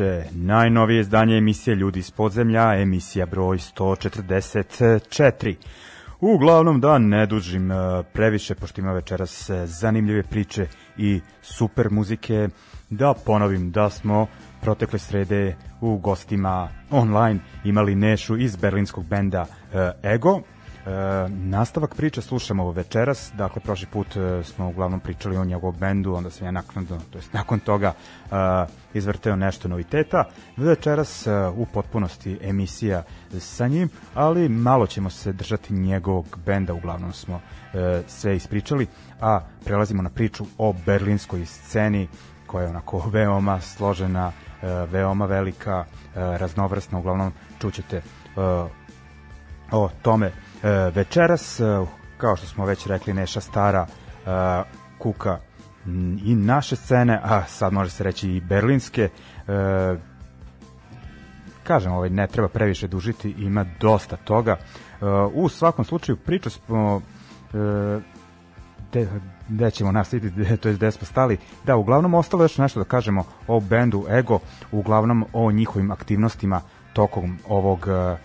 veče. Najnovije izdanje emisije Ljudi iz podzemlja, emisija broj 144. Uglavnom da ne dužim e, previše, pošto ima večeras e, zanimljive priče i super muzike. Da ponovim da smo protekle srede u gostima online imali Nešu iz berlinskog benda e, Ego. E, nastavak priče slušamo večeras, dakle prošli put e, smo uglavnom pričali o njegovom bendu, onda sam ja naknadno, to jest nakon toga e, izvrteo nešto noviteta. Večeras e, u potpunosti emisija sa njim, ali malo ćemo se držati njegovog benda, uglavnom smo e, sve ispričali, a prelazimo na priču o berlinskoj sceni koja je onako veoma složena, e, veoma velika, e, raznovrsna, uglavnom čućete e, o tome E, večeras, e, kao što smo već rekli, Neša Stara e, kuka i naše scene, a sad može se reći i berlinske. Kažem, ovaj, ne treba previše dužiti, ima dosta toga. U svakom slučaju, priču smo gde ćemo nastaviti, to je gde smo stali. Da, uglavnom ostalo još nešto da kažemo o bendu Ego, uglavnom o njihovim aktivnostima tokom ovog uh,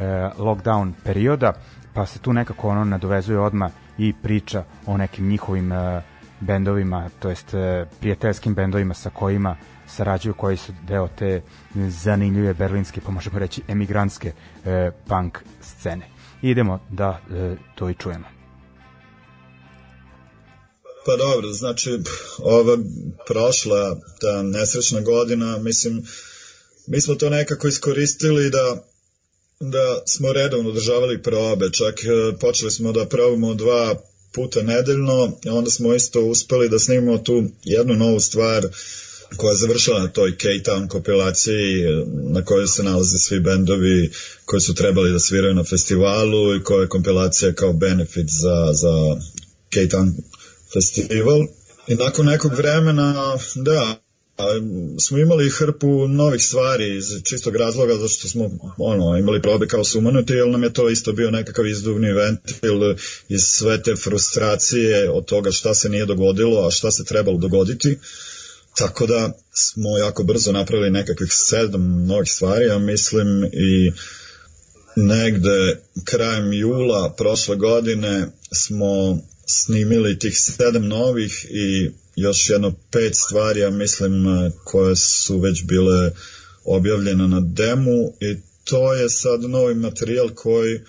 E, lockdown perioda, pa se tu nekako ono nadovezuje odma i priča o nekim njihovim e, bendovima, to jest e, prijateljskim bendovima sa kojima sarađuju, koji su deo te zanimljive berlinske, pa možemo reći emigrantske e, punk scene. Idemo da e, to i čujemo. Pa dobro, znači ova prošla ta nesrećna godina, mislim mi smo to nekako iskoristili da da smo redovno održavali probe, čak e, počeli smo da probamo dva puta nedeljno, onda smo isto uspeli da snimimo tu jednu novu stvar koja je završila na toj K-Town kompilaciji e, na kojoj se nalaze svi bendovi koji su trebali da sviraju na festivalu i koja je kompilacija kao benefit za, za K-Town festival. I nakon nekog vremena, da, smo imali hrpu novih stvari iz čistog razloga zato što smo ono, imali probe kao sumanuti, jer nam je to isto bio nekakav izduvni ventil iz sve te frustracije od toga šta se nije dogodilo, a šta se trebalo dogoditi. Tako da smo jako brzo napravili nekakvih sedam novih stvari, ja mislim i negde krajem jula prošle godine smo snimili tih sedam novih i još jedno pet stvari, ja mislim, koje su već bile objavljene na demu i to je sad novi materijal koji uh,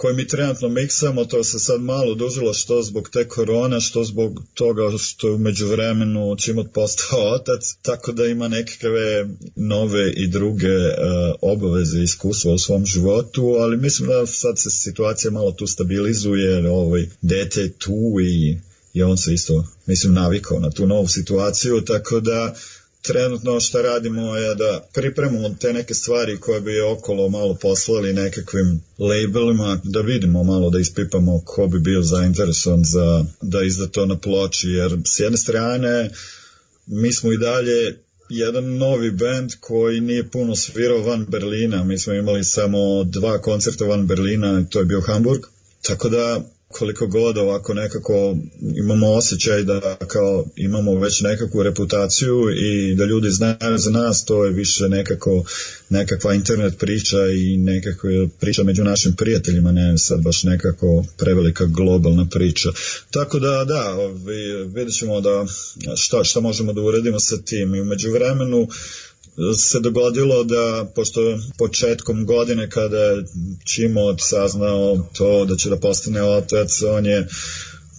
koje mi trenutno miksamo, to se sad malo dužilo što zbog te korona, što zbog toga što je umeđu vremenu Čimot postao otac, tako da ima nekakve nove i druge e, obaveze i iskustva u svom životu, ali mislim da sad se situacija malo tu stabilizuje, ovaj, dete je tu i, i on se isto, mislim, navikao na tu novu situaciju, tako da trenutno što radimo je da pripremamo te neke stvari koje bi okolo malo poslali nekakvim labelima da vidimo malo da ispipamo ko bi bio zainteresovan za da izda to na ploči jer s jedne strane mi smo i dalje jedan novi band koji nije puno svirao van Berlina mi smo imali samo dva koncerta van Berlina to je bio Hamburg tako da koliko god ovako nekako imamo osjećaj da kao imamo već nekakvu reputaciju i da ljudi znaju za nas, to je više nekako nekakva internet priča i nekakva priča među našim prijateljima, ne sad baš nekako prevelika globalna priča. Tako da da, vidjet ćemo da šta, šta možemo da uredimo sa tim i umeđu vremenu se dogodilo da, pošto početkom godine kada je Čimot saznao to da će da postane otac, on je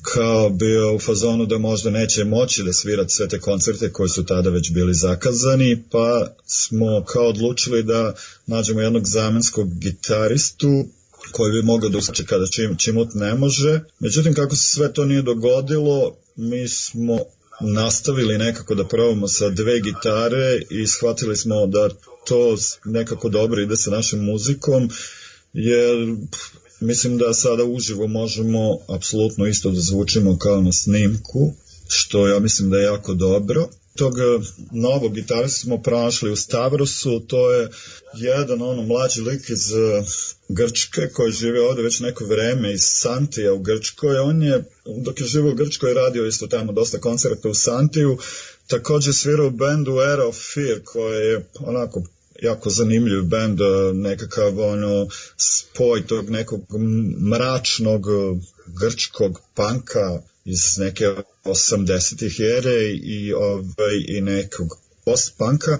kao bio u fazonu da možda neće moći da svira sve te koncerte koji su tada već bili zakazani, pa smo kao odlučili da nađemo jednog zamenskog gitaristu koji bi mogao da usače kada čim, Čimut ne može. Međutim, kako se sve to nije dogodilo, mi smo nastavili nekako da probamo sa dve gitare i shvatili smo da to nekako dobro ide sa našom muzikom, jer mislim da sada uživo možemo apsolutno isto da zvučimo kao na snimku, što ja mislim da je jako dobro. Tog e, novog gitarista smo pronašli u Stavrosu, to je jedan ono mlađi lik iz Grčke koji žive ovde već neko vreme iz Santija u Grčkoj. On je, dok je živio u Grčkoj, radio isto tamo dosta koncerta u Santiju. Takođe svirao u bendu Era of Fear koji je onako jako zanimljiv bend, nekakav ono spoj tog nekog mračnog grčkog panka iz neke 80-ih ere i, ovaj, i nekog post-panka.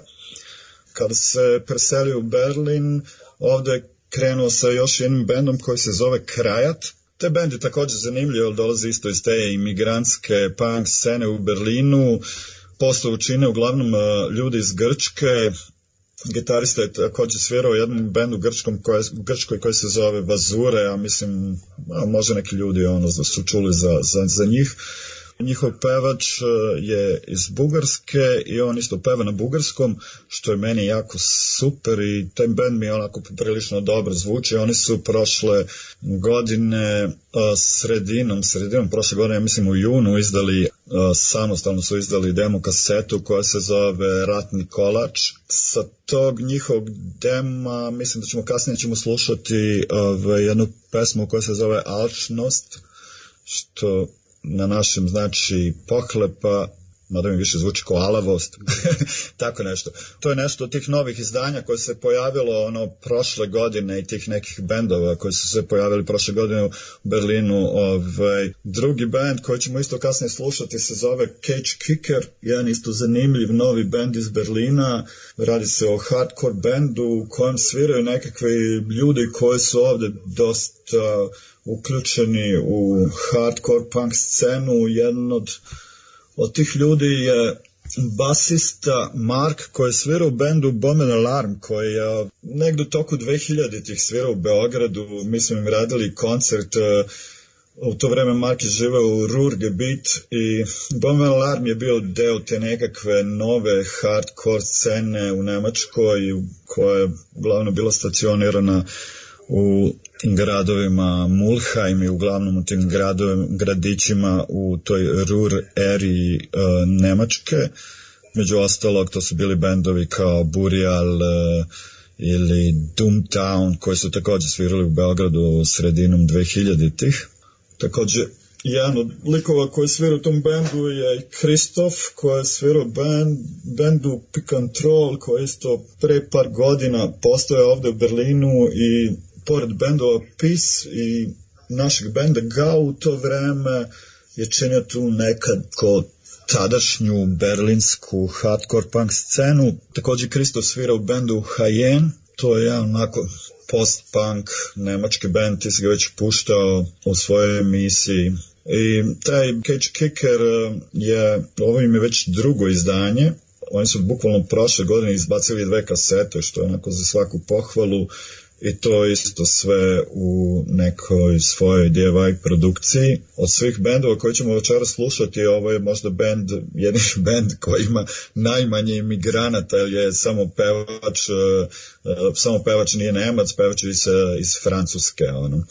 Kada se preselio u Berlin, ovde krenuo sa još jednim bendom koji se zove Krajat. Te bend je takođe zanimljiv, jer dolazi isto iz te imigrantske punk scene u Berlinu. Posle učine uglavnom e, ljudi iz Grčke, gitarista je također svirao jednom bendu grčkom koja, grčkoj koji se zove Vazure, a mislim, a možda neki ljudi ono, su čuli za, za, za njih njihov pevač e, je iz Bugarske i on isto peva na bugarskom, što je meni jako super i taj band mi onako prilično dobro zvuči. Oni su prošle godine e, sredinom, sredinom prošle godine, ja mislim u junu izdali, e, samostalno su izdali demo kasetu koja se zove Ratni kolač. Sa tog njihovog dema, mislim da ćemo kasnije ćemo slušati ovaj, jednu pesmu koja se zove Alčnost, što na našem znači poklepa mada mi više zvuči kao alavost, tako nešto. To je nešto od tih novih izdanja koje se pojavilo ono prošle godine i tih nekih bendova koji su se pojavili prošle godine u Berlinu. Ovaj. Drugi bend koji ćemo isto kasnije slušati se zove Cage Kicker, jedan isto zanimljiv novi bend iz Berlina. Radi se o hardcore bendu u kojem sviraju nekakve ljudi koji su ovde dosta uključeni u hardcore punk scenu. Jedan od Od tih ljudi je basista Mark koji je svirao u bendu Bomben Alarm koji je uh, negdje toku 2000-ih svirao u Beogradu, mi smo im radili koncert uh, u to vreme Mark je živao u Rurgebit i Bomben Alarm je bio deo te nekakve nove hardcore scene u Nemačkoj koja je uglavnom bila stacionirana u tim gradovima Mulheim i uglavnom u tim gradovima, gradićima u toj Rur eri e, Nemačke. Među ostalog to su bili bendovi kao Burial e, ili Doomtown koji su takođe svirali u Beogradu sredinom 2000-ih. Takođe jedan od likova koji svira u tom bendu je Kristof koji je svirao band, bendu P-Control koji isto pre par godina postoje ovde u Berlinu i pored bendova PIS i našeg benda GAU u to vreme je činio tu nekako tadašnju berlinsku hardcore punk scenu. Takođe Kristo svira u bendu Hayen, to je jedan onako post-punk nemački band, ti si ga već puštao u svojoj emisiji. I taj Cage Kicker eh, je, ovo im je već drugo izdanje, oni su bukvalno prošle godine izbacili dve kasete, što je onako za svaku pohvalu i to isto sve u nekoj svojoj DIY produkciji. Od svih bendova koje ćemo večera slušati, ovo je možda bend, jedini bend koji ima najmanje imigranata, jer je samo pevač, e, e, samo pevač nije Nemac, pevač iz, iz Francuske. Ono.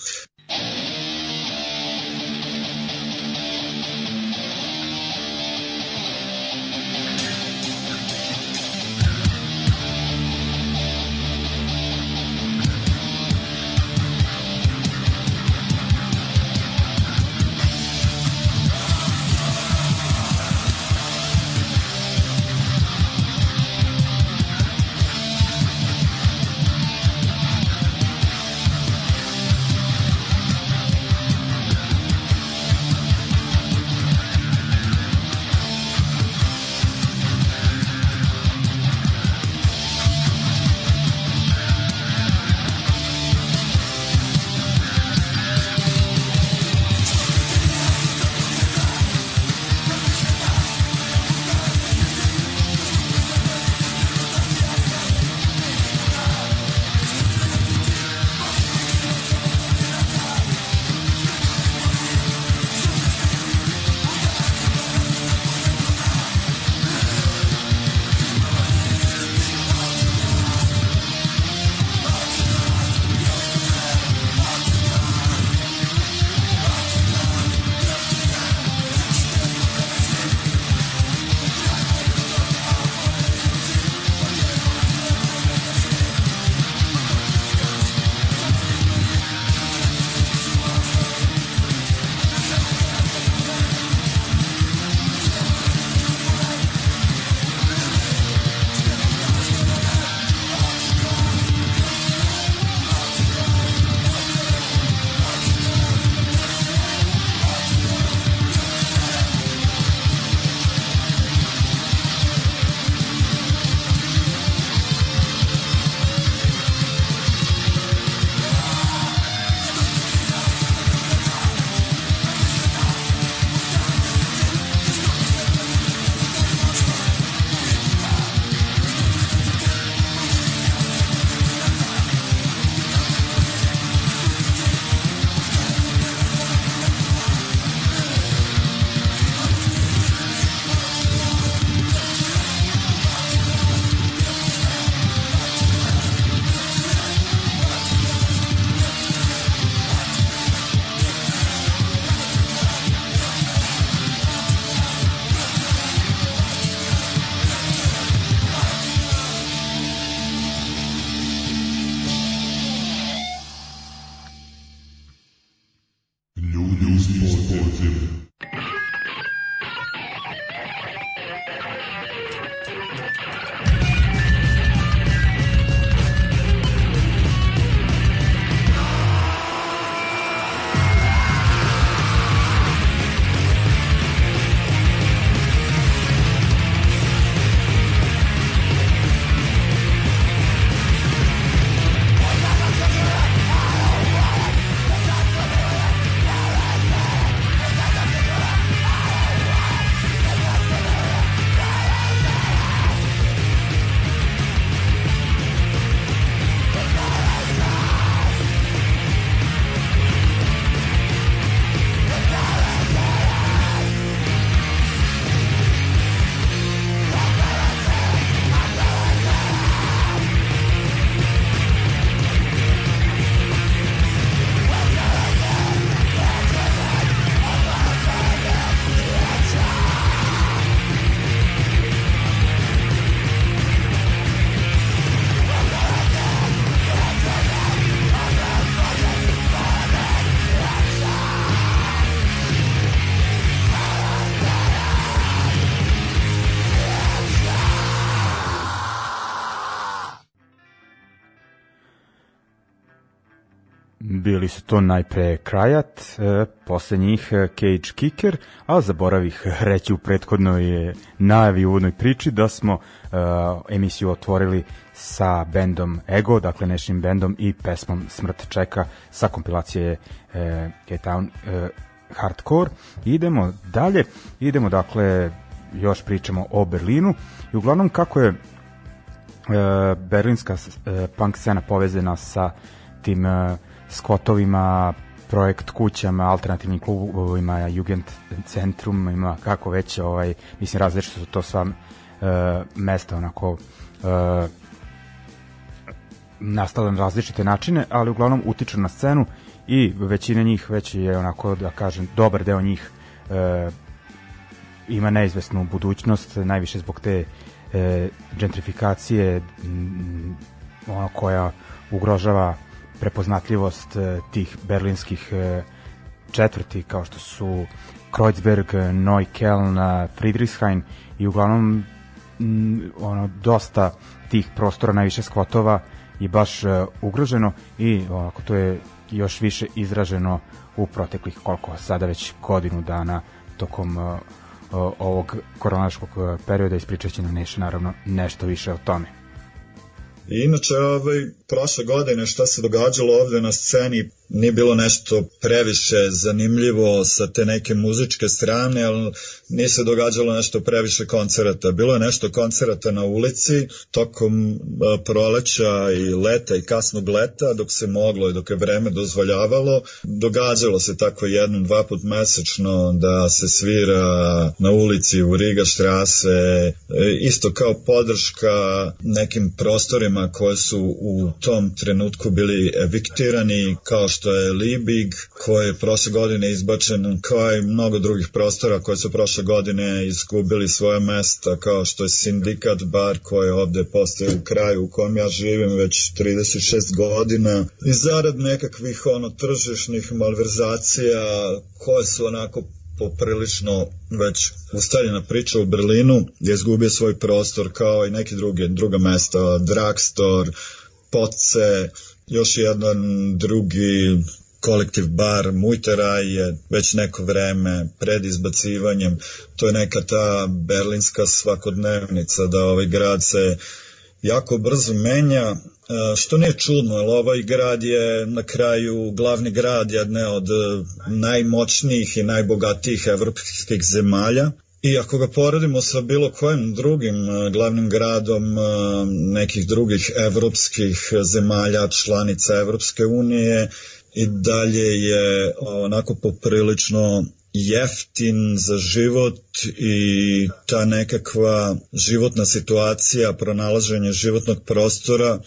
bili su to najpre Krajat, e, posle njih e, Cage Kicker, a zaboravih e, reći u prethodnoj e, najavi uvodnoj priči da smo e, emisiju otvorili sa bendom Ego, dakle nešim bendom i pesmom Smrt čeka sa kompilacije e, K-Town e, Hardcore. Idemo dalje, idemo dakle još pričamo o Berlinu i uglavnom kako je e, berlinska e, punk scena povezana sa tim e, skotovima, projekt kućama, alternativnim klubovima, Jugend ima kako već, ovaj, mislim različito su to sva e, mesta onako e, nastale na različite načine, ali uglavnom utiču na scenu i većina njih već je onako, da kažem, dobar deo njih e, ima neizvesnu budućnost, najviše zbog te e, gentrifikacije m, ono koja ugrožava prepoznatljivost e, tih berlinskih e, četvrti kao što su Kreuzberg, Neukeln, Friedrichshain i uglavnom ono dosta tih prostora najviše skvotova i baš e, ugroženo i onako to je još više izraženo u proteklih koliko sada već godinu dana tokom ovog koronaškog perioda ispričat će nam Neša naravno nešto više o tome. Inače, ovaj, prošle godine šta se događalo ovde na sceni nije bilo nešto previše zanimljivo sa te neke muzičke strane, ali nije se događalo nešto previše koncerata. Bilo je nešto koncerata na ulici tokom e, proleća i leta i kasnog leta dok se moglo i dok je vreme dozvoljavalo. Događalo se tako jednom, dva put mesečno da se svira na ulici u Riga štrase, e, isto kao podrška nekim prostorima koje su u tom trenutku bili eviktirani kao što je Libig koji je prošle godine izbačen kao i mnogo drugih prostora koji su prošle godine izgubili svoje mesta kao što je Sindikat Bar koji ovde postoji u kraju u kojem ja živim već 36 godina i zarad nekakvih ono tržišnih malverzacija koje su onako poprilično već ustaljena priča u Berlinu je izgubio svoj prostor kao i neke druge, druga mesta, drugstore, Poce, još jedan drugi kolektiv bar Mujtera je već neko vreme pred izbacivanjem, to je neka ta berlinska svakodnevnica da ovaj grad se jako brzo menja, e, što nije čudno, jer ovaj grad je na kraju glavni grad jedne od najmoćnijih i najbogatijih evropskih zemalja I ako ga poredimo sa bilo kojim drugim e, glavnim gradom e, nekih drugih evropskih zemalja, članica Evropske unije, i dalje je e, onako poprilično jeftin za život i ta nekakva životna situacija, pronalaženje životnog prostora,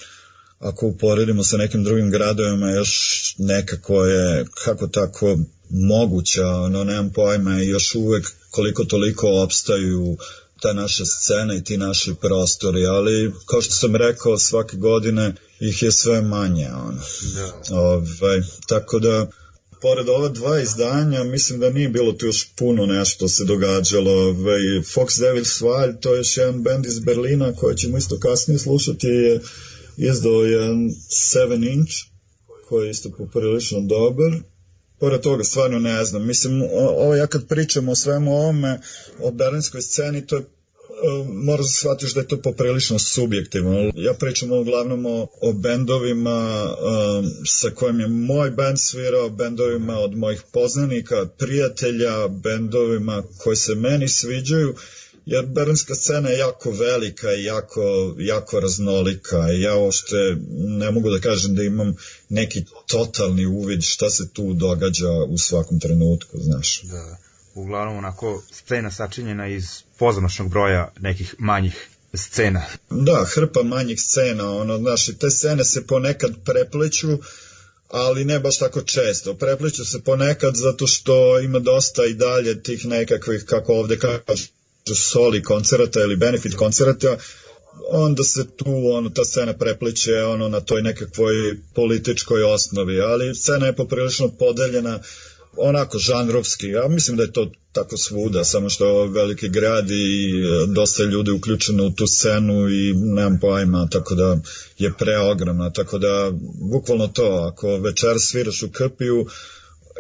ako uporedimo sa nekim drugim gradovima, još nekako je kako tako moguća, ono nemam pojma, još uvek koliko toliko opstaju ta naša scena i ti naši prostori, ali kao što sam rekao, svake godine ih je sve manje. Ono. No. Da. Ove, ovaj, tako da, pored ova dva izdanja, mislim da nije bilo tu još puno nešto se događalo. Ove, ovaj, Fox Devil Svalj, to je još jedan band iz Berlina koji ćemo isto kasnije slušati, je izdao jedan 7 inch koji je isto poprilično dobar pored toga stvarno ne znam. Mislim, ovo ja kad pričam o svemu ovome, o berlinskoj sceni, to je e, moraš da shvatiš da je to poprilično subjektivno. Ja pričam uglavnom o, o bendovima um, sa kojim je moj band svirao, bendovima od mojih poznanika, prijatelja, bendovima koji se meni sviđaju jer berlinska scena je jako velika i jako, jako raznolika. Ja uopšte ne mogu da kažem da imam neki totalni uvid šta se tu događa u svakom trenutku, znaš. Da, uglavnom onako scena sačinjena iz pozamašnog broja nekih manjih scena. Da, hrpa manjih scena, ono, znaš, te scene se ponekad prepleću, ali ne baš tako često. Prepliću se ponekad zato što ima dosta i dalje tih nekakvih, kako ovde kažu, soli koncerata ili benefit koncerata, onda se tu ono, ta scena prepleće ono, na toj nekakvoj političkoj osnovi, ali scena je poprilično podeljena onako žanrovski, ja mislim da je to tako svuda, samo što veliki grad i e, dosta ljudi uključeno u tu scenu i nemam pojma, tako da je preogromna, tako da bukvalno to, ako večer sviraš u Krpiju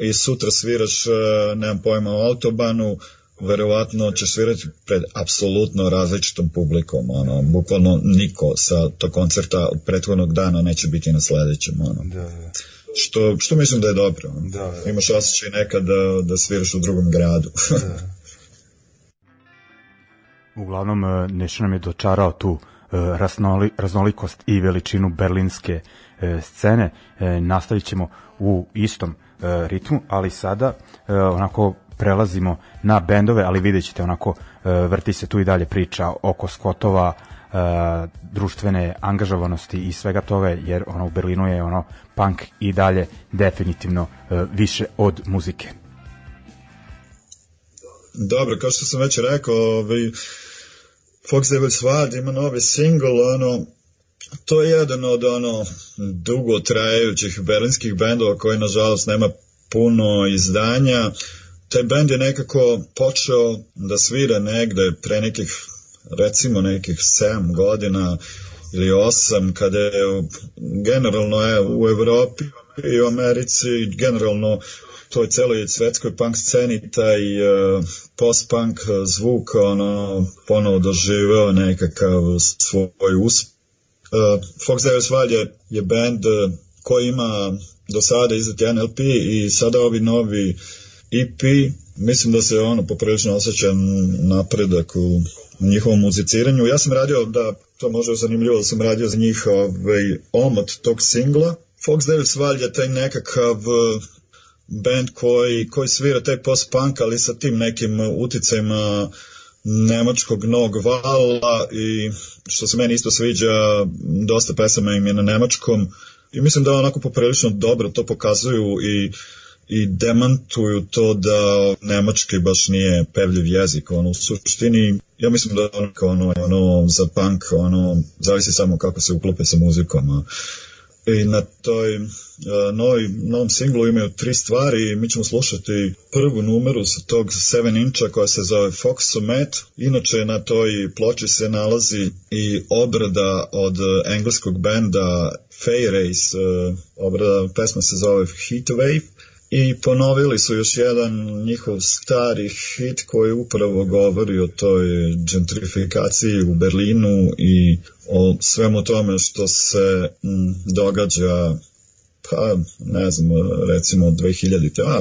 i sutra sviraš, e, nemam pojma, u autobanu, verovatno će svirati pred apsolutno različitom publikom, ono, bukvalno niko sa to koncerta od prethodnog dana neće biti na sledećem, ono. Da, da. Što, što mislim da je dobro. Ono. Da, da. Imaš osjećaj nekad da, da sviraš u drugom gradu. da. Uglavnom, e, Neša nam je dočarao tu e, raznoli, raznolikost i veličinu berlinske e, scene. Nastavit ćemo u istom ritmu, ali sada onako prelazimo na bendove, ali vidjet ćete onako, e, vrti se tu i dalje priča oko Skotova, e, društvene angažovanosti i svega toga, jer ono u Berlinu je ono punk i dalje definitivno e, više od muzike. Dobro, kao što sam već rekao, ovaj, Fox Devil Swad ima novi single, ono, to je jedan od ono dugo trajajućih berlinskih bendova koji nažalost nema puno izdanja taj bend je nekako počeo da svira negde pre nekih, recimo nekih 7 godina ili 8, kada je generalno je u Evropi i u Americi, generalno toj celoj svetskoj punk sceni taj uh, post-punk zvuk ono, ponovo doživeo nekakav svoj uspeh. Uh, Fox Davis Valje je, je band uh, e, koji ima do sada izdat NLP i sada ovi novi uh, EP, mislim da se ono poprilično osjeća napredak u njihovom muziciranju. Ja sam radio, da to možda zanimljivo, da sam radio za njih ovaj, omot tog singla. Fox 9 Svalj je taj nekakav band koji, koji svira taj post-punk, ali sa tim nekim uticajima nemačkog nog vala i što se meni isto sviđa, dosta pesama im je na nemačkom i mislim da onako poprilično dobro to pokazuju i uh, i demantuju to da nemački baš nije pevljiv jezik, ono u suštini ja mislim da ono, ono, ono za punk ono zavisi samo kako se uklope sa muzikom a, i na toj uh, e, novi, novom singlu imaju tri stvari i mi ćemo slušati prvu numeru sa tog 7 inča koja se zove Fox Summit. Inače na toj ploči se nalazi i obrada od engleskog benda Fairace. Race. Uh, obrada pesma se zove Heat i ponovili su još jedan njihov stari hit koji upravo govori o toj gentrifikaciji u Berlinu i o svemu tome što se događa pa ne znam, recimo od 2000. te A,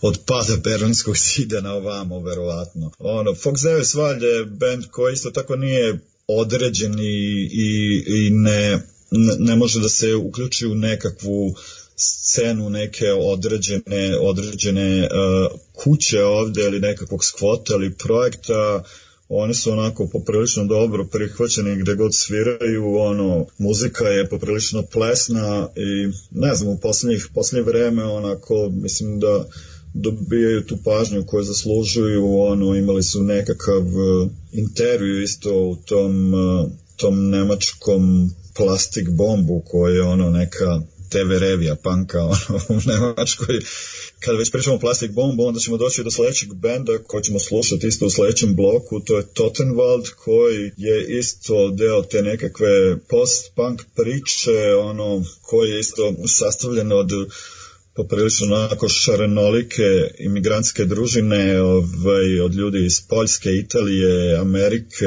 od pada Berlinskog zida na ovamo, verovatno. Ono, Fox Zeus Valj je band koji isto tako nije određen i, i, i ne, ne može da se uključi u nekakvu scenu neke određene, određene uh, kuće ovde ili nekakvog skvota ili projekta oni su onako poprilično dobro prihvaćeni gde god sviraju, ono, muzika je poprilično plesna i ne znam, u poslednjih, poslednje vreme onako, mislim da dobijaju tu pažnju koju zaslužuju, ono, imali su nekakav e, intervju isto u tom, e, tom nemačkom plastik bombu koja je ono neka TV revija panka ono, u Nemačkoj. Kada već pričamo o Plastic Bomb, onda ćemo doći do sledećeg benda koji ćemo slušati isto u sledećem bloku, to je Totenwald, koji je isto deo te nekakve post-punk priče, ono, koji je isto sastavljen od poprilično onako šarenolike imigrantske družine ovaj, od ljudi iz Poljske, Italije, Amerike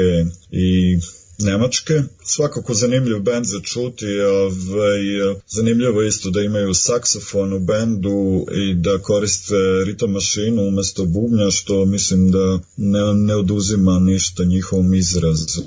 i Nemačke. Svakako zanimljiv band za čuti, ovaj, zanimljivo je isto da imaju saksofon u bendu i da koriste ritam mašinu umesto bubnja, što mislim da ne, ne oduzima ništa njihovom izrazu.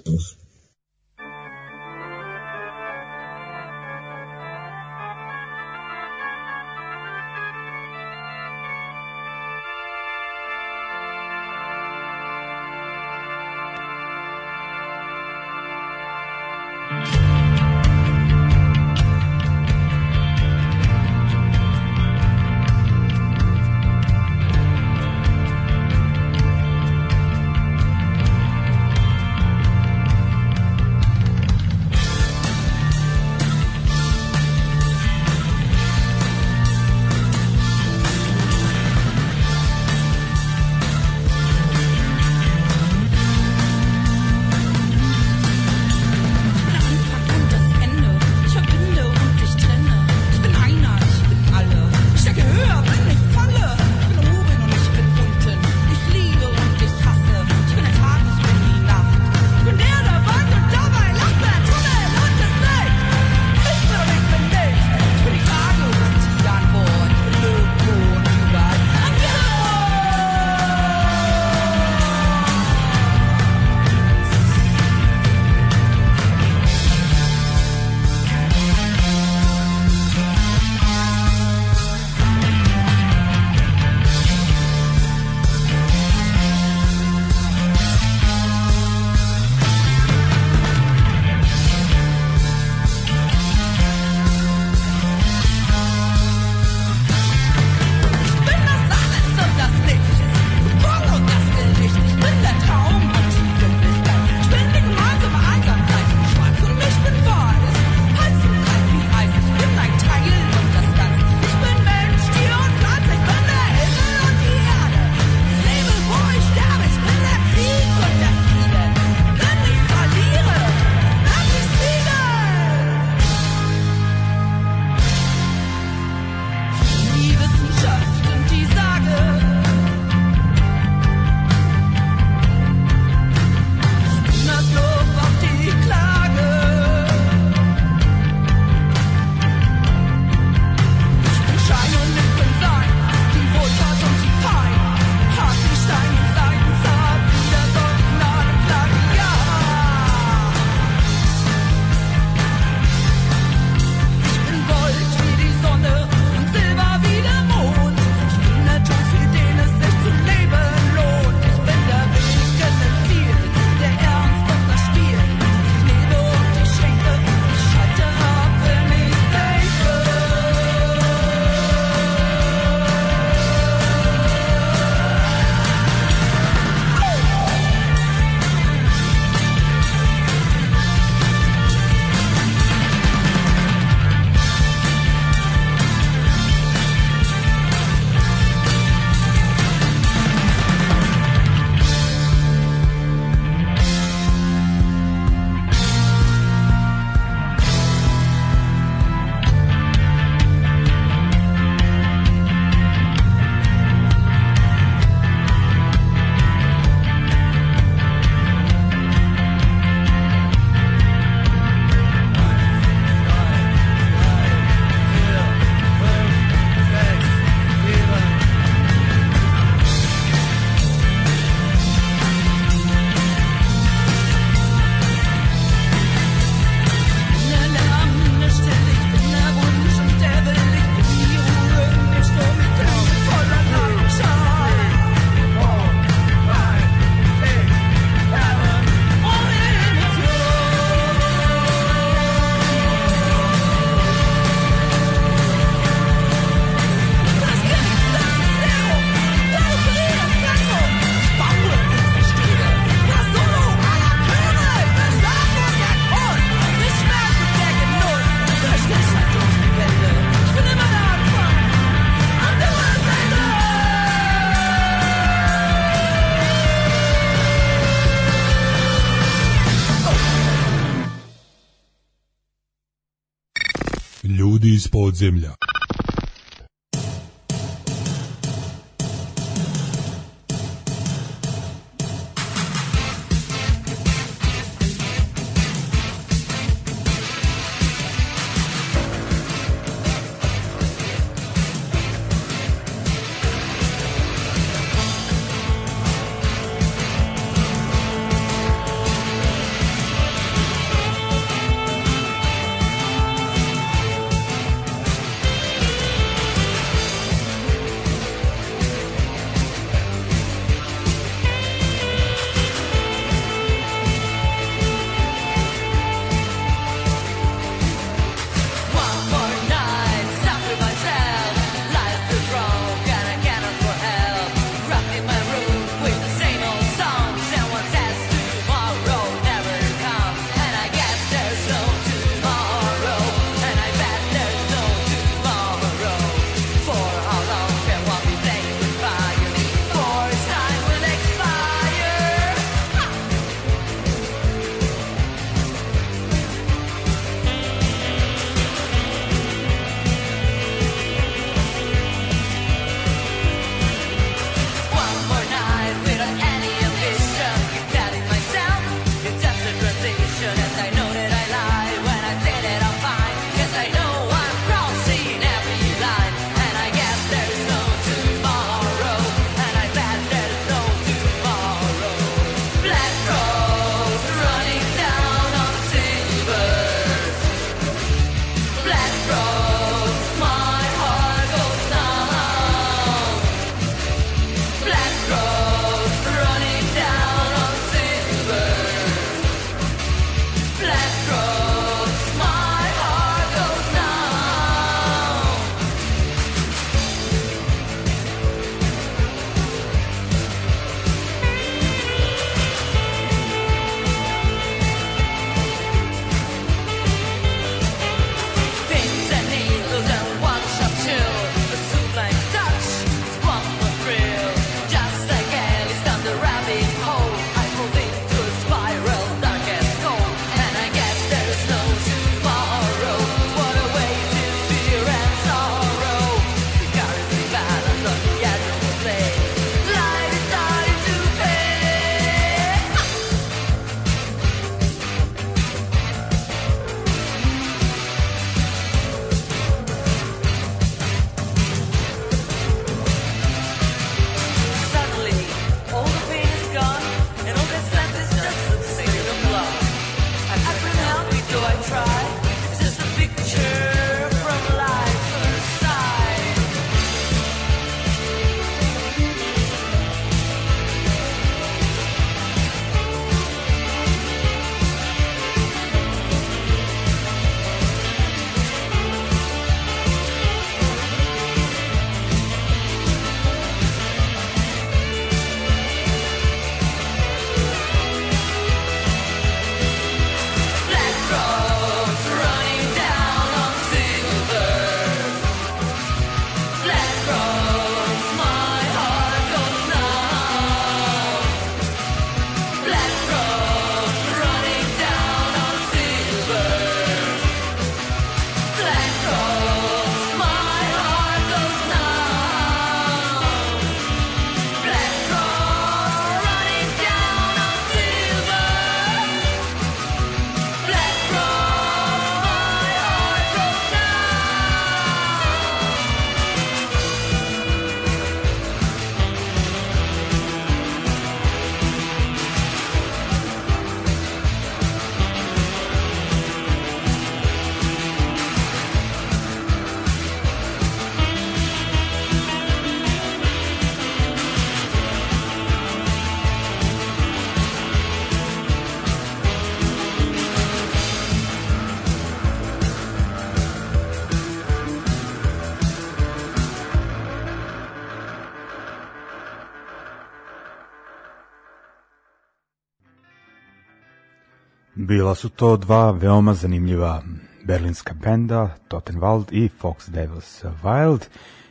Bila su to dva veoma zanimljiva berlinska benda, Tottenwald i Fox Devils Wild.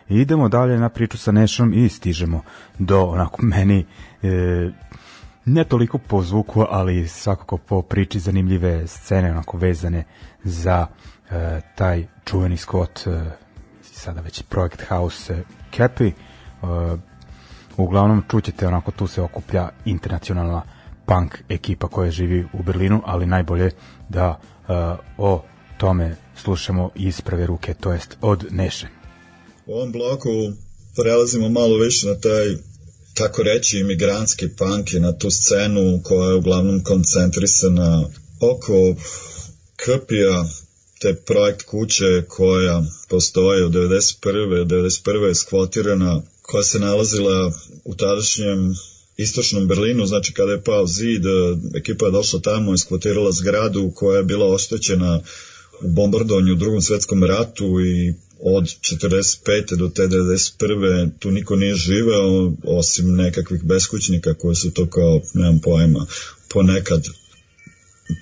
I idemo dalje na priču sa Nešom i stižemo do onako meni e, ne toliko po zvuku, ali svakako po priči zanimljive scene onako vezane za e, taj čuveni skot e, sada već Project House e, Cappy. E, uglavnom čućete onako tu se okuplja internacionalna punk ekipa koja živi u Berlinu, ali najbolje da uh, o tome slušamo iz prve ruke, to jest od Neše. U ovom bloku prelazimo malo više na taj tako reći imigrantski punk i na tu scenu koja je uglavnom koncentrisana oko Krpija, te projekt kuće koja postoji od 91. 91. je skvotirana, koja se nalazila u tadašnjem istočnom Berlinu, znači kada je pao zid, e, ekipa je došla tamo, iskvotirala zgradu koja je bila oštećena u bombardovanju u drugom svetskom ratu i od 45. do te 91. tu niko nije živeo osim nekakvih beskućnika koji su to kao, nemam pojma, ponekad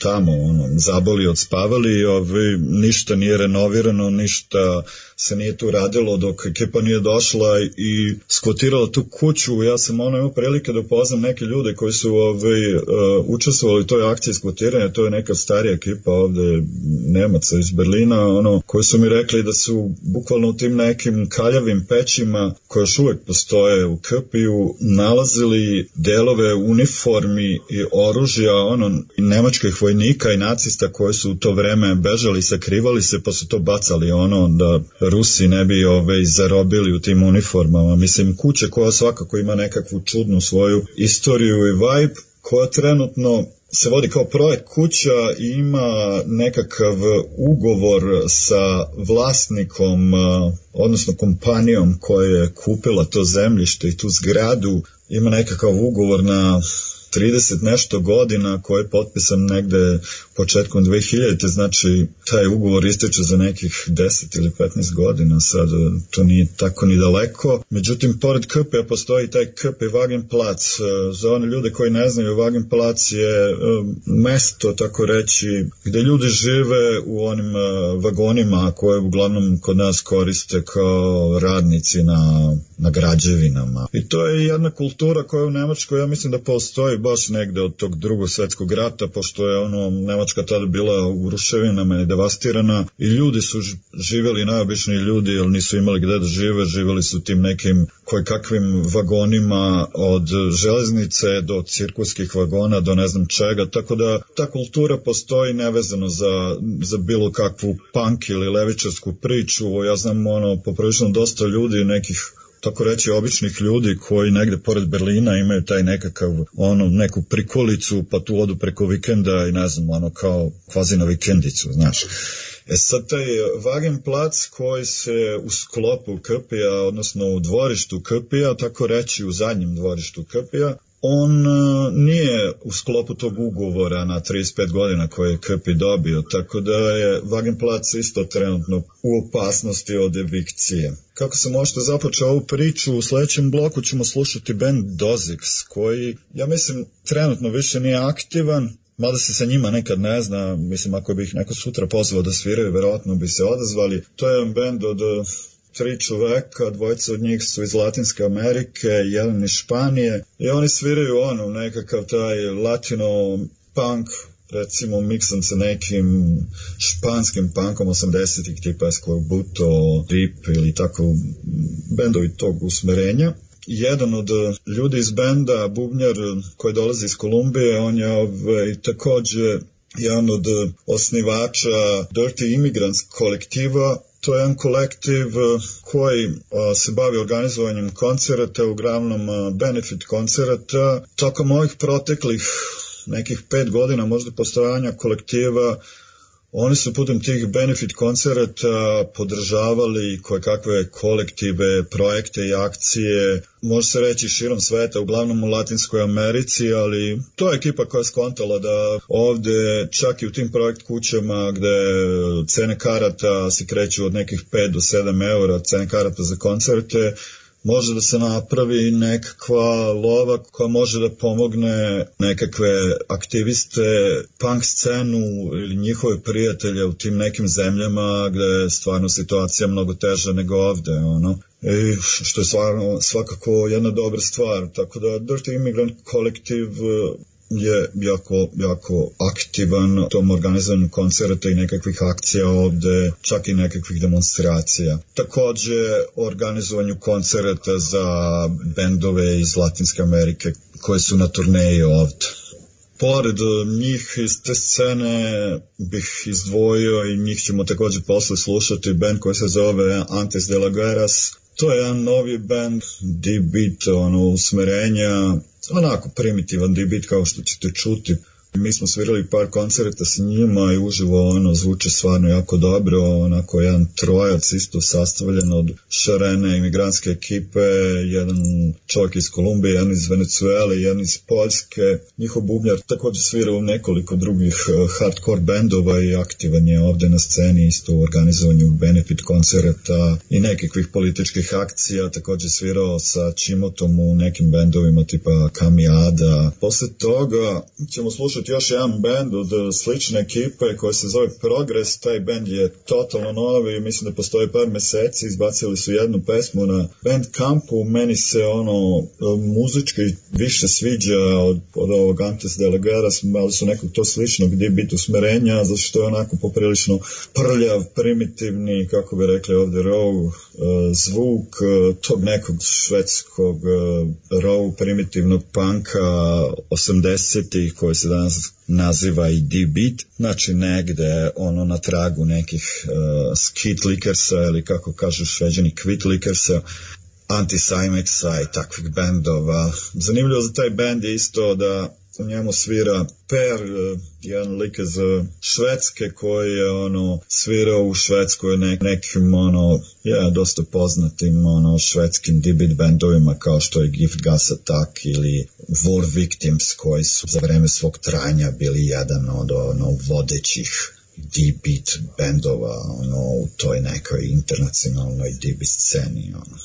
tamo ono, zaboli, odspavali, i ovaj, ništa nije renovirano, ništa se nije tu radilo dok ekipa nije došla i skotirala tu kuću. Ja sam ono imao prilike da upoznam neke ljude koji su ovaj, uh, učestvovali u toj akciji skotiranja, to je neka starija ekipa ovde Nemaca iz Berlina, ono, koji su mi rekli da su bukvalno u tim nekim kaljavim pećima koje još uvek postoje u Krpiju nalazili delove uniformi i oružja ono, nemačkih vojnika i nacista koji su u to vreme bežali, sakrivali se pa su to bacali ono da e, Rusi ne bi ove, ovaj, zarobili u tim uniformama. Mislim, kuća koja svakako ima nekakvu čudnu svoju istoriju i vibe, koja trenutno se vodi kao projekt kuća i ima nekakav ugovor sa vlasnikom, odnosno kompanijom koja je kupila to zemljište i tu zgradu, ima nekakav ugovor na 30 nešto godina koji je potpisan negde početkom 2000. Znači, taj ugovor ističe za nekih 10 ili 15 godina, sad e, to nije tako ni daleko. Međutim, pored Krpe postoji taj Krpe plac. E, za one ljude koji ne znaju, Wagenplatz je e, mesto, tako reći, gde ljudi žive u onim vagonima koje uglavnom kod nas koriste kao radnici na, na građevinama. I to je jedna kultura koja u Nemačkoj, ja mislim da postoji baš negde od tog drugog svetskog rata, pošto je ono, Nemačka Nemačka tada bila u ruševinama i devastirana i ljudi su živeli najobični ljudi jer nisu imali gde da žive, živeli su tim nekim kojekakvim vagonima od železnice do cirkuskih vagona do ne znam čega, tako da ta kultura postoji nevezano za, za bilo kakvu punk ili levičarsku priču, ja znam ono poprilično dosta ljudi nekih tako reći običnih ljudi koji negde pored Berlina imaju taj nekakav ono neku prikolicu pa tu odu preko vikenda i ne znam ono kao kvazi na vikendicu znaš E sad taj Vagenplac koji se u sklopu Krpija, odnosno u dvorištu Krpija, tako reći u zadnjem dvorištu Krpija, On e, nije u sklopu tog ugovora na 35 godina koje je Krpi dobio, tako da je Wagenplatz isto trenutno u opasnosti od evikcije. Kako se možete započeo ovu priču, u sledećem bloku ćemo slušati band Dozix, koji, ja mislim, trenutno više nije aktivan, mada se sa njima nekad ne zna, mislim, ako bih neko sutra pozvao da sviraju, verovatno bi se odazvali. To je band od tri čoveka, dvojica od njih su iz Latinske Amerike, jedan iz Španije i oni sviraju ono, nekakav taj latino punk recimo miksan sa nekim španskim punkom 80-ih tipa Escorbuto, Deep ili tako bendovi tog usmerenja jedan od ljudi iz benda, bubnjar koji dolazi iz Kolumbije, on je ovaj, takođe jedan od osnivača Dirty Immigrants kolektiva to je jedan kolektiv eh, koji eh, se bavi organizovanjem koncerata, uglavnom eh, benefit koncerata. Tokom ovih proteklih nekih pet godina možda postojanja kolektiva Oni su putem tih benefit koncerata podržavali koje kakve kolektive, projekte i akcije, može se reći širom sveta, uglavnom u Latinskoj Americi, ali to je ekipa koja je skontala da ovde čak i u tim projekt kućama gde cene karata se kreću od nekih 5 do 7 eura, cene karata za koncerte, može da se napravi nekakva lova koja može da pomogne nekakve aktiviste, punk scenu ili njihove prijatelje u tim nekim zemljama gde je stvarno situacija mnogo teža nego ovde, ono. I što je stvarno svakako jedna dobra stvar. Tako da Dirty Immigrant kolektiv je jako, jako aktivan u tom organizovanju koncerta i nekakvih akcija ovde, čak i nekakvih demonstracija. Takođe, organizovanju koncerta za bendove iz Latinske Amerike koje su na turneji ovde. Pored njih iz te scene bih izdvojio i njih ćemo takođe posle slušati band koji se zove Antes de la Guerras. To je jedan novi band, deep beat, ono, usmerenja onako primitivan debit kao što ćete čuti Mi smo svirali par koncerta sa njima i uživo ono zvuče stvarno jako dobro, onako jedan trojac isto sastavljen od šarene imigrantske ekipe, jedan čovjek iz Kolumbije, jedan iz Venecuele, jedan iz Poljske. Njihov bubnjar takođe svira u nekoliko drugih e, hardcore bendova i aktivan je ovde na sceni isto u organizovanju benefit koncerta i nekakvih političkih akcija. takođe svirao sa Čimotom u nekim bendovima tipa Kamiada. Posle toga ćemo slušati podsjetiti još jedan band od e, slične ekipe koja se zove Progress, taj band je totalno novi, mislim da postoji par meseci, izbacili su jednu pesmu na band kampu, meni se ono e, muzički više sviđa od, od ovog Antes Delegaras, ali su nekog to sličnog gdje bit usmerenja, zato što je onako poprilično prljav, primitivni, kako bi rekli ovde, raw e, zvuk tog nekog švedskog raw primitivnog panka 80-ih koji se danas naz, naziva i D-beat, znači negde ono na tragu nekih uh, skit likersa ili kako kažu šveđani quit likersa, anti-Simexa i takvih bendova. Zanimljivo za taj bend je isto da u njemu svira Per, e, jedan lik iz Švedske koji je ono svirao u Švedskoj nek, nekim ono, ja, dosta poznatim ono švedskim debit bendovima kao što je Gift Gas Attack ili War Victims koji su za vreme svog trajanja bili jedan od ono vodećih D-beat bendova ono, u toj nekoj internacionalnoj D-beat sceni. Ono.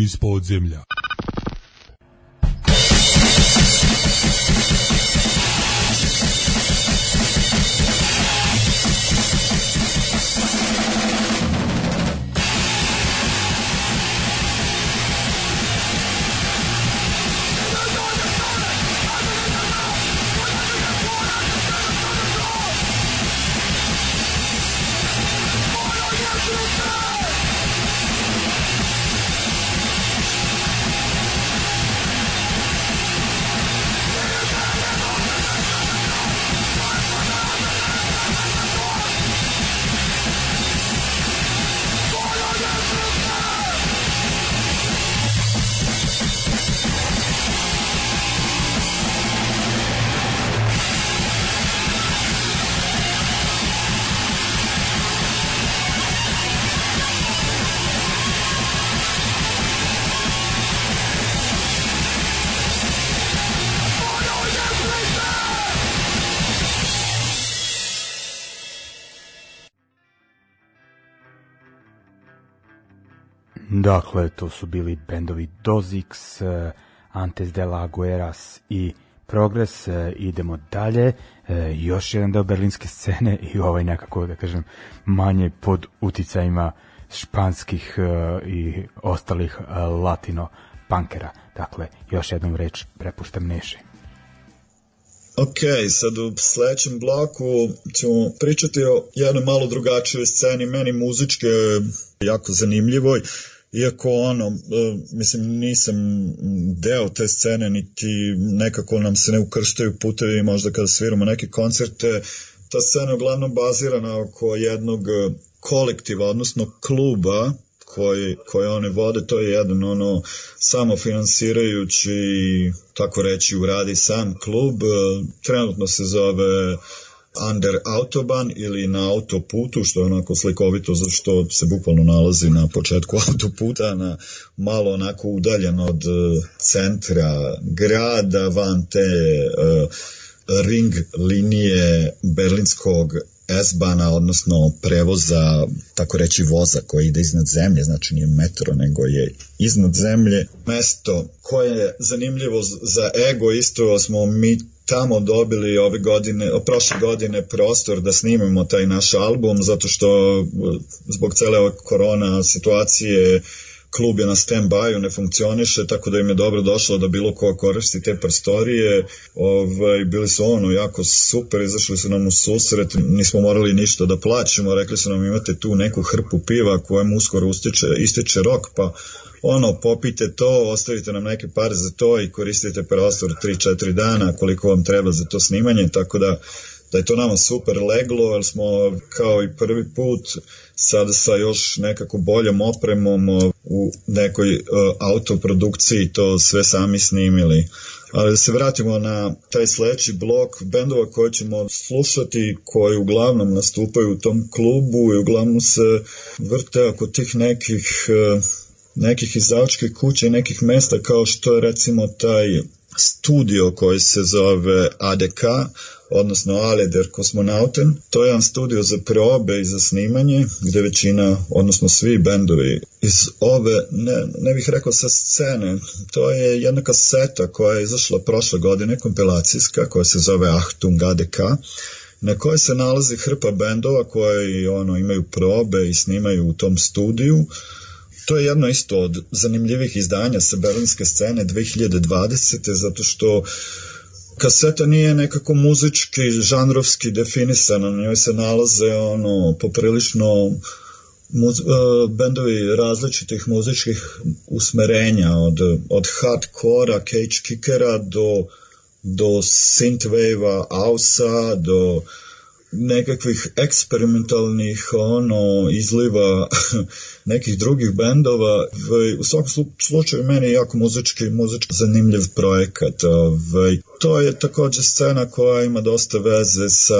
iz podzemlja. Dakle, to su bili bendovi Dozix, eh, Antes de la Gueras i Progres. Eh, idemo dalje. Eh, još jedan deo berlinske scene i ovaj nekako, da kažem, manje pod uticajima španskih i ostalih latino pankera. Dakle, još jednom reč prepuštam Neši. Ok, sad u sledećem bloku ćemo pričati o jednoj malo drugačijoj sceni, meni muzičke jako zanimljivoj iako ono, e, mislim nisam deo te scene niti nekako nam se ne ukrštaju putevi možda kada sviramo neke koncerte ta scena je uglavnom bazirana oko jednog e, kolektiva, odnosno kluba koji, koje one vode, to je jedan ono samofinansirajući, tako reći, uradi sam klub, e, trenutno se zove under autoban ili na autoputu, što je onako slikovito zato što se bukvalno nalazi na početku autoputa, na malo onako udaljen od e, centra grada, van te uh, ring linije berlinskog S-bana, odnosno prevoza, tako reći voza koji ide iznad zemlje, znači nije metro, nego je iznad zemlje. Mesto koje je zanimljivo za ego, isto smo mi tamo dobili ove godine, prošle godine prostor da snimimo taj naš album, zato što e, zbog cele ove korona situacije klub je na stand-by-u, ne funkcioniše, tako da im je dobro došlo da bilo ko koristi te prostorije. Ovaj, bili su ono jako super, izašli su nam u susret, nismo morali ništa da plaćamo, rekli su nam imate tu neku hrpu piva kojem uskoro ističe, ističe rok, pa ono, popite to, ostavite nam neke pare za to i koristite prostor 3-4 dana koliko vam treba za to snimanje, tako da da je to nama super leglo, jer smo kao i prvi put sada sa još nekako boljom opremom u nekoj uh, autoprodukciji to sve sami snimili. Ali da se vratimo na taj sledeći blok bendova koje ćemo slušati, koji uglavnom nastupaju u tom klubu i uglavnom se vrte oko tih nekih uh, nekih izdavačkih kuće i nekih mesta kao što je recimo taj studio koji se zove ADK, odnosno Aleder Kosmonauten. To je jedan studio za probe i za snimanje, gde većina, odnosno svi bendovi iz ove, ne, ne bih rekao sa scene, to je jedna kaseta koja je izašla prošle godine, kompilacijska, koja se zove Achtung ADK, na kojoj se nalazi hrpa bendova koji ono, imaju probe i snimaju u tom studiju. To je jedno isto od zanimljivih izdanja sa berlinske scene 2020. zato što kaseta nije nekako muzički, žanrovski definisana, na njoj se nalaze ono poprilično muz, e, bendovi različitih muzičkih usmerenja od, od hardcora, cage kickera do, do synthwave-a, ausa, do nekakvih eksperimentalnih ono izliva nekih drugih bendova ovaj, u svakom slučaju meni je jako muzički, muzički zanimljiv projekat ovaj, to je takođe scena koja ima dosta veze sa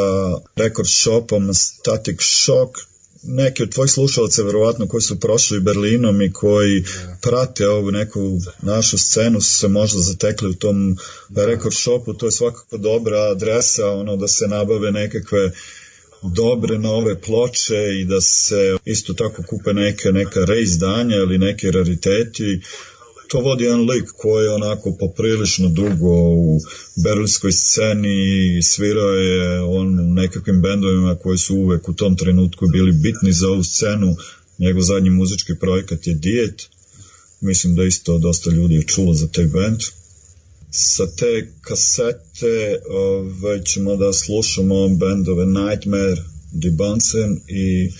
record shopom Static Shock neki od tvojih slušalaca verovatno koji su prošli Berlinom i koji da. prate ovu neku našu scenu su se možda zatekli u tom da. record shopu, to je svakako dobra adresa, ono da se nabave nekakve dobre nove ploče i da se isto tako kupe neke, neka reizdanja ili neki rariteti to vodi jedan lik koji je onako poprilično dugo u berlinskoj sceni svirao je on u nekakvim bendovima koji su uvek u tom trenutku bili bitni za ovu scenu njegov zadnji muzički projekat je Diet mislim da isto dosta ljudi je čulo za taj bend sa te kasete već ovaj, ćemo da slušamo bendove Nightmare, Debansen i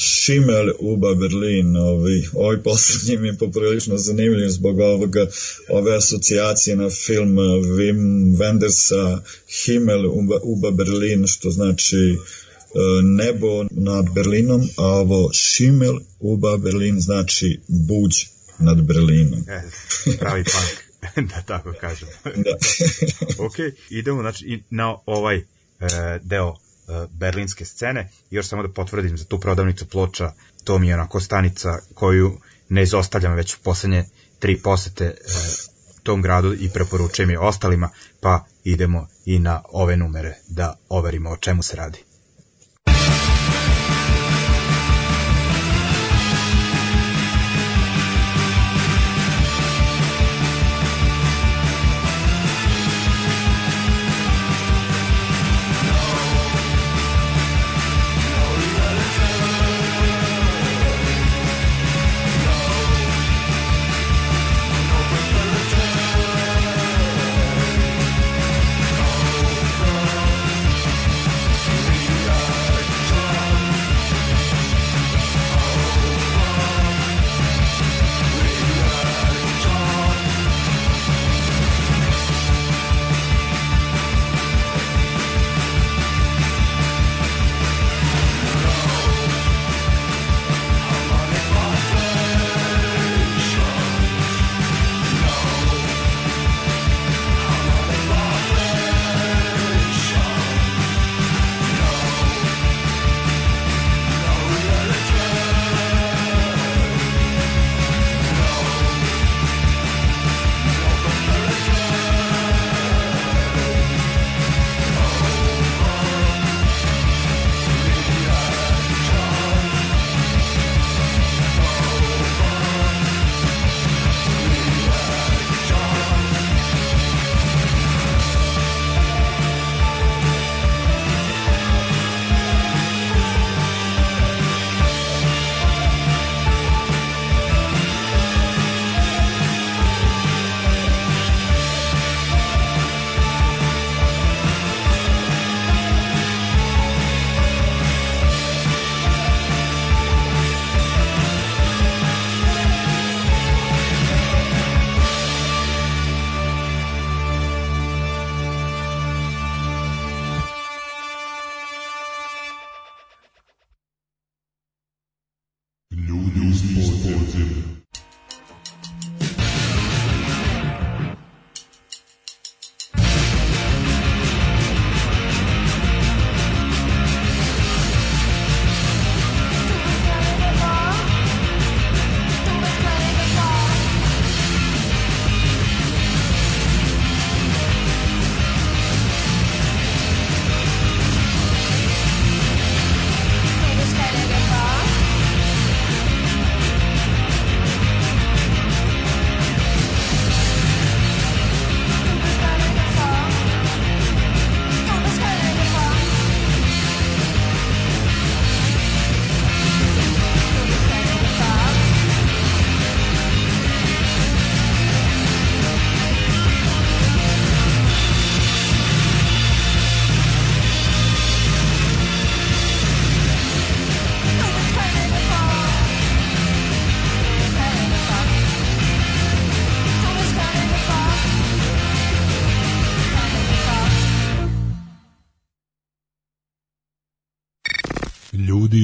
Šimel Uba Berlin, ovaj, ovi ovaj poslednji mi je poprilično zanimljiv zbog ovoga, ove asocijacije na film eh, Wim Wendersa Himmel Uba, Uba Berlin, što znači eh, nebo nad Berlinom, a ovo Šimel Uba Berlin znači buđ nad Berlinom. E, pravi punk, da tako kažem. da. ok, idemo znači, na ovaj e, deo E, berlinske scene. I još samo da potvrdim za tu prodavnicu ploča, to mi je onako stanica koju ne izostavljam već u poslednje tri posete e, tom gradu i preporučujem je ostalima, pa idemo i na ove numere da overimo o čemu se radi.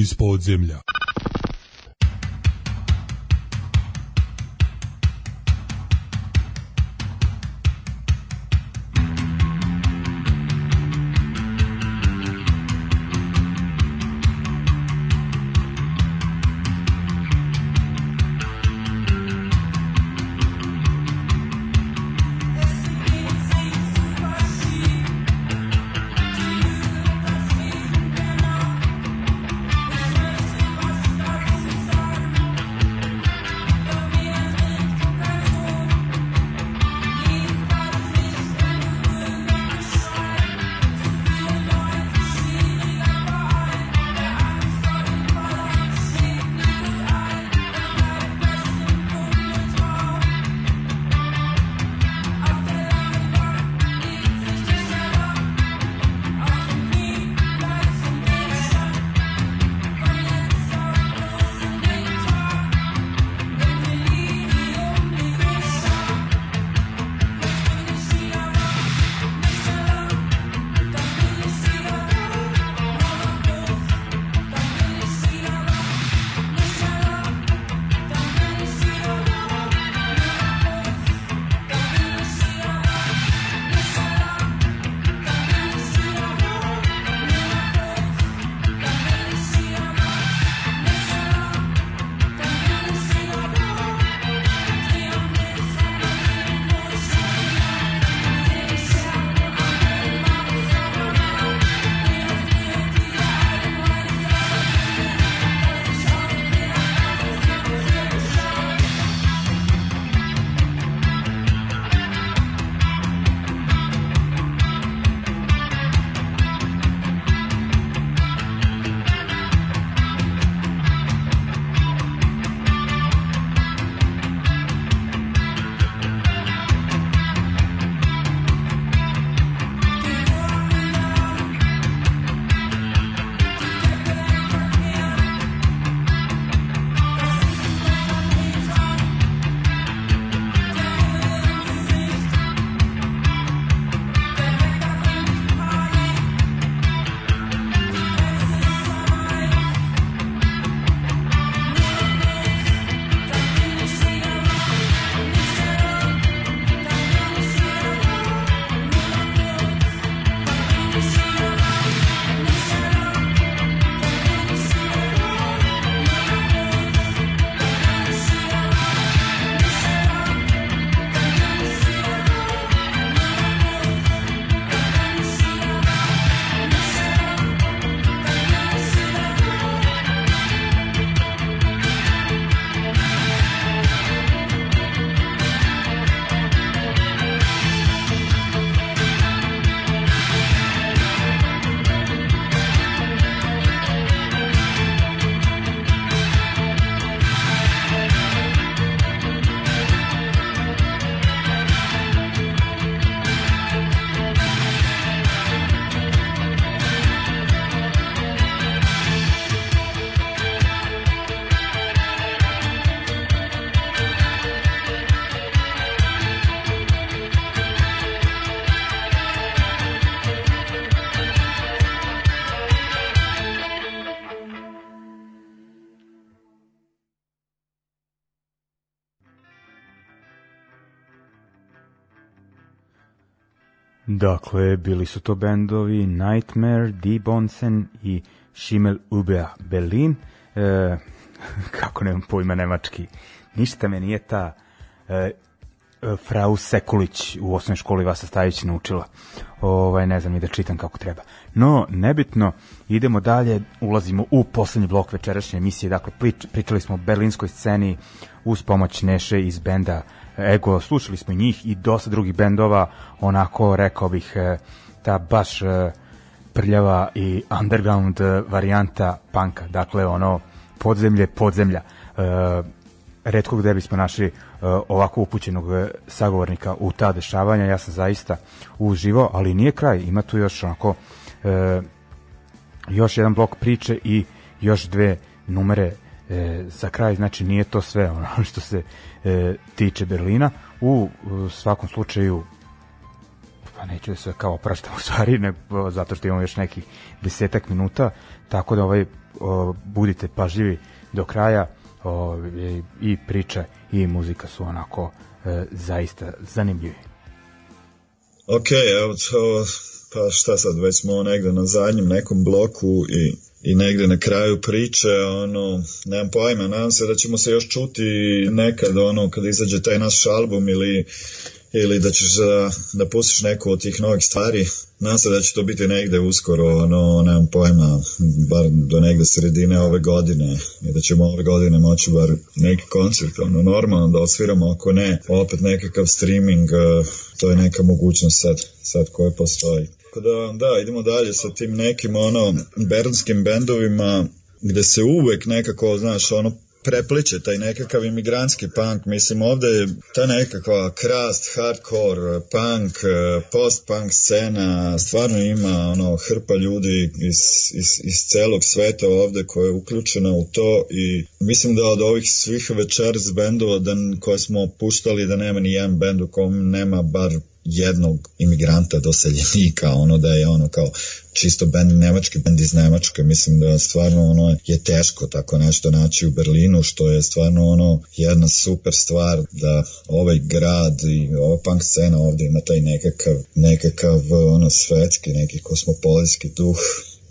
iz podzemlja. Dakle, bili su to bendovi Nightmare, Bonsen i Schimmel Ubea Berlin. E, kako nemam pojma nemački. Ništa me nije ta e, Frau Sekulić u osnovnoj školi Vasa Stajić naučila. Ovaj, ne znam i da čitam kako treba. No, nebitno, idemo dalje, ulazimo u poslednji blok večerašnje emisije. Dakle, prič, pričali smo o berlinskoj sceni uz pomoć Neše iz benda Ego, slušali smo njih i dosta drugih bendova, onako rekao bih e, ta baš e, prljava i underground e, varijanta panka, dakle ono podzemlje, podzemlja. E, redko gde bismo našli ovako upućenog sagovornika u ta dešavanja, ja sam zaista uživao, ali nije kraj, ima tu još onako e, još jedan blok priče i još dve numere e, za kraj, znači nije to sve ono što se e, tiče Berlina. U, u svakom slučaju pa neću da se kao opraštam u stvari, ne, zato što imamo još nekih desetak minuta, tako da ovaj o, budite pažljivi do kraja o, i, i priča i muzika su onako e, zaista zanimljivi. Ok, evo to, pa šta sad, već smo negde na zadnjem nekom bloku i i negde na kraju priče, ono, nemam pojma, nadam se da ćemo se još čuti nekad, ono, kada izađe taj naš album ili, ili da ćeš da, da pustiš neku od tih novih stvari. Nadam se da će to biti negde uskoro, ono, nemam pojma, bar do negde sredine ove godine i da ćemo ove godine moći bar neki koncert, ono, normalno da osviramo, ako ne, opet nekakav streaming, eh, to je neka mogućnost sad, sad koja postoji. Tako da, da, idemo dalje sa tim nekim, ono, bernskim bendovima, gde se uvek nekako, znaš, ono, prepliče taj nekakav imigrantski punk, mislim ovde je ta nekakva krast, hardcore, punk, eh, post-punk scena, stvarno ima ono hrpa ljudi iz, iz, iz celog sveta ovde koja je uključena u to i mislim da od ovih svih večeras bendova da, koje smo puštali da nema ni jedan bend u kom nema bar jednog imigranta doseljenika, ono da je ono kao čisto bend nemački bend iz Nemačke, mislim da stvarno ono je teško tako nešto naći u Berlinu, što je stvarno ono jedna super stvar da ovaj grad i ova punk scena ovde ima taj nekakav, nekakav ono svetski, neki kosmopolitski duh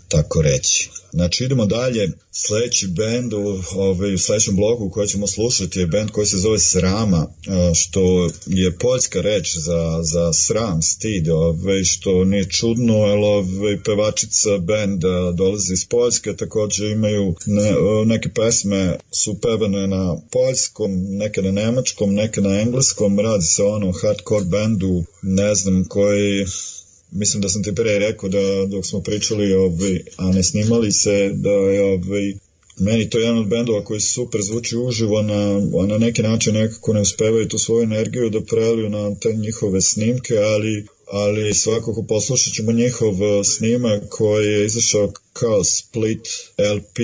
tako reći. Znači idemo dalje, sledeći bend u, ovaj, u sledećem blogu koji ćemo slušati je bend koji se zove Srama, što je poljska reč za, za sram, stid, ovaj, što nije čudno, jer ovaj, pevačica benda dolazi iz Poljske, takođe imaju ne, neke pesme su pevane na poljskom, neke na nemačkom, neke na engleskom, radi se o onom hardcore bendu, ne znam koji mislim da sam ti pre rekao da dok smo pričali, ovaj, a ne snimali se, da je ovaj, meni to je jedan od bendova koji super zvuči uživo, na, na neki način nekako ne uspevaju tu svoju energiju da preliju na te njihove snimke, ali ali svakako poslušat ćemo njihov e, snimak koji je izašao kao split LP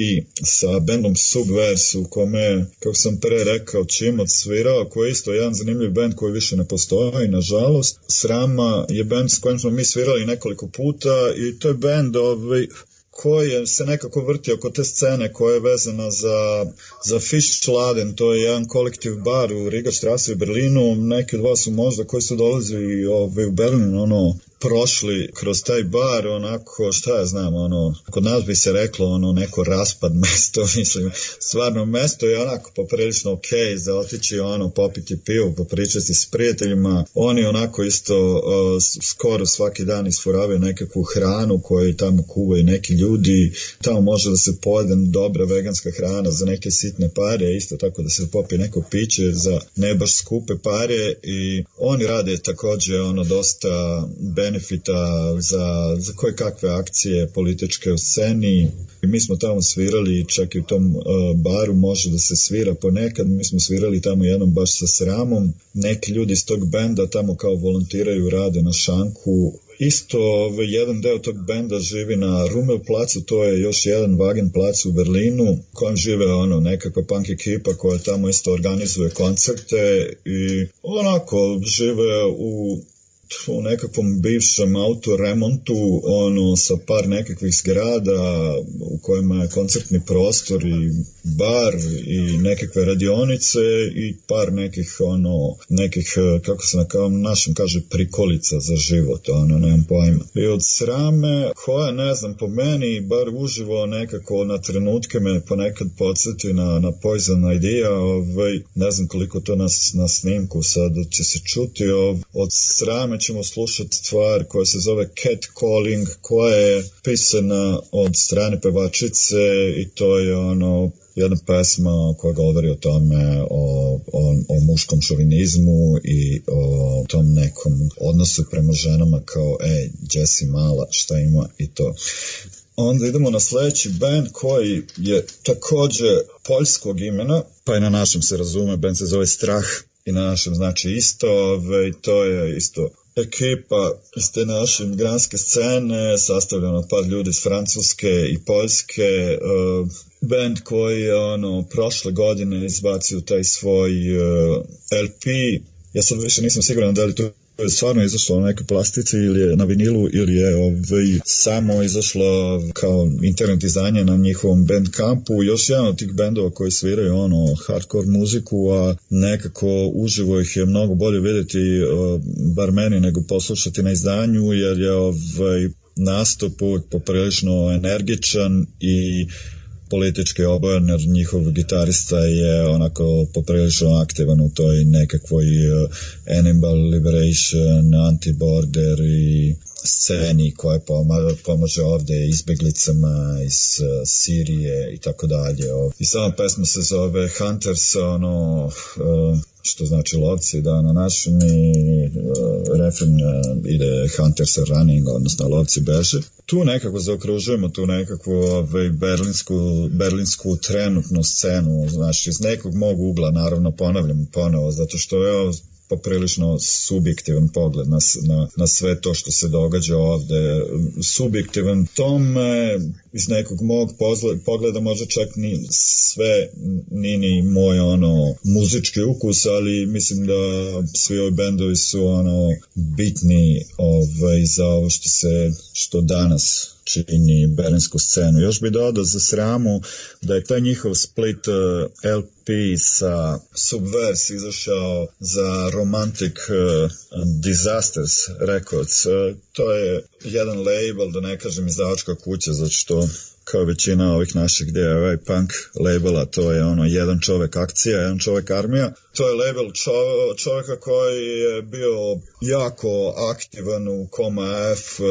sa bendom Subverse u kome, kako sam pre rekao, Čimot svirao, koji je isto jedan zanimljiv bend koji više ne postoji, nažalost. Srama je bend s kojim smo mi svirali nekoliko puta i to je bend ovaj, koje se nekako vrti oko te scene koja je vezana za, za Fischladen, to je jedan kolektiv bar u Riga Strasse u Berlinu, neki od vas su možda koji su dolazili ovaj, u Berlin, ono, prošli kroz taj bar onako šta ja znam ono kod nas bi se reklo ono neko raspad mesto mislim stvarno mesto je onako poprilično ok za otići ono popiti pivo popričati s prijateljima oni onako isto uh, skoro svaki dan isforavaju nekakvu hranu koju tamo kuvaju neki ljudi tamo može da se pojede dobra veganska hrana za neke sitne pare isto tako da se popije neko piće za ne baš skupe pare i oni rade takođe ono dosta ben benefita za, za koje kakve akcije političke u sceni. Mi smo tamo svirali, čak i u tom e, baru može da se svira ponekad, mi smo svirali tamo jednom baš sa sramom. Neki ljudi iz tog benda tamo kao volontiraju, rade na šanku, Isto ovaj, jedan deo tog benda živi na Rumel placu, to je još jedan Wagen plac u Berlinu, kojem žive ono nekakva punk ekipa koja tamo isto organizuje koncerte i onako žive u u nekakvom bivšem autoremontu, ono, sa par nekakvih zgrada u kojima je koncertni prostor i bar i nekakve radionice i par nekih, ono, nekih, e, kako se na kao našem kaže, prikolica za život, ono, nemam pojma. I od srame, koja, ne znam, po meni, bar uživo nekako na trenutke me ponekad podsjeti na, na Poison Idea, ovaj, ne znam koliko to nas na snimku sad će se čuti, ovaj, od srame ćemo slušati stvar koja se zove Cat Calling, koja je pisana od strane pevačice i to je ono jedna pesma koja govori o tome, o, o, o muškom šovinizmu i o tom nekom odnosu prema ženama kao, e, Jessie mala, šta ima i to. Onda idemo na sledeći band koji je takođe poljskog imena, pa i na našem se razume, band se zove Strah i na našem znači isto, ove, ovaj, to je isto ekipa iz te naše imigranske scene, sastavljena od par ljudi iz Francuske i Poljske, uh, band koji je ono, prošle godine izbacio taj svoj uh, e, LP, ja sad više nisam siguran da li to je stvarno izašlo na nekoj plastici ili je na vinilu ili je ovaj, samo izašlo kao internet izdanje na njihovom bandcampu. Još jedan od tih bendova koji sviraju ono hardcore muziku, a nekako uživo ih je mnogo bolje videti eh, bar meni nego poslušati na izdanju jer je ovaj, nastup poprilično energičan i politički obojen jer njihov gitarista je onako poprilično aktivan u toj nekakvoj eh, Animal Liberation, Anti-Border i sceni koja pomaže, pomaže ovde izbeglicama iz eh, Sirije i tako dalje. I sama pesma se zove Hunters, ono, eh, što znači lovci, da na našem uh, refren ide Hunters running, odnosno lovci beže. Tu nekako zaokružujemo tu nekakvu ovaj, berlinsku, berlinsku trenutnu scenu, znači iz nekog mog ugla, naravno ponavljam ponovo, zato što je poprilično pa subjektivan pogled na, na, na sve to što se događa ovde. Subjektivan tome iz nekog mog pogleda možda čak ni sve ni ni moj ono muzički ukus, ali mislim da svi ovi bendovi su ono bitni ovaj, za ovo što se što danas čini berlinsku scenu. Još bi dodao za sramu da je taj njihov split eh, LP sa Subverse izašao za Romantic eh, Disasters Records. Eh, to je jedan label, da ne kažem izdavačka kuća, zato što kao većina ovih naših DIY punk labela, to je ono jedan čovek akcija, jedan čovek armija. To je label čo, čoveka koji je bio jako aktivan u Koma F e,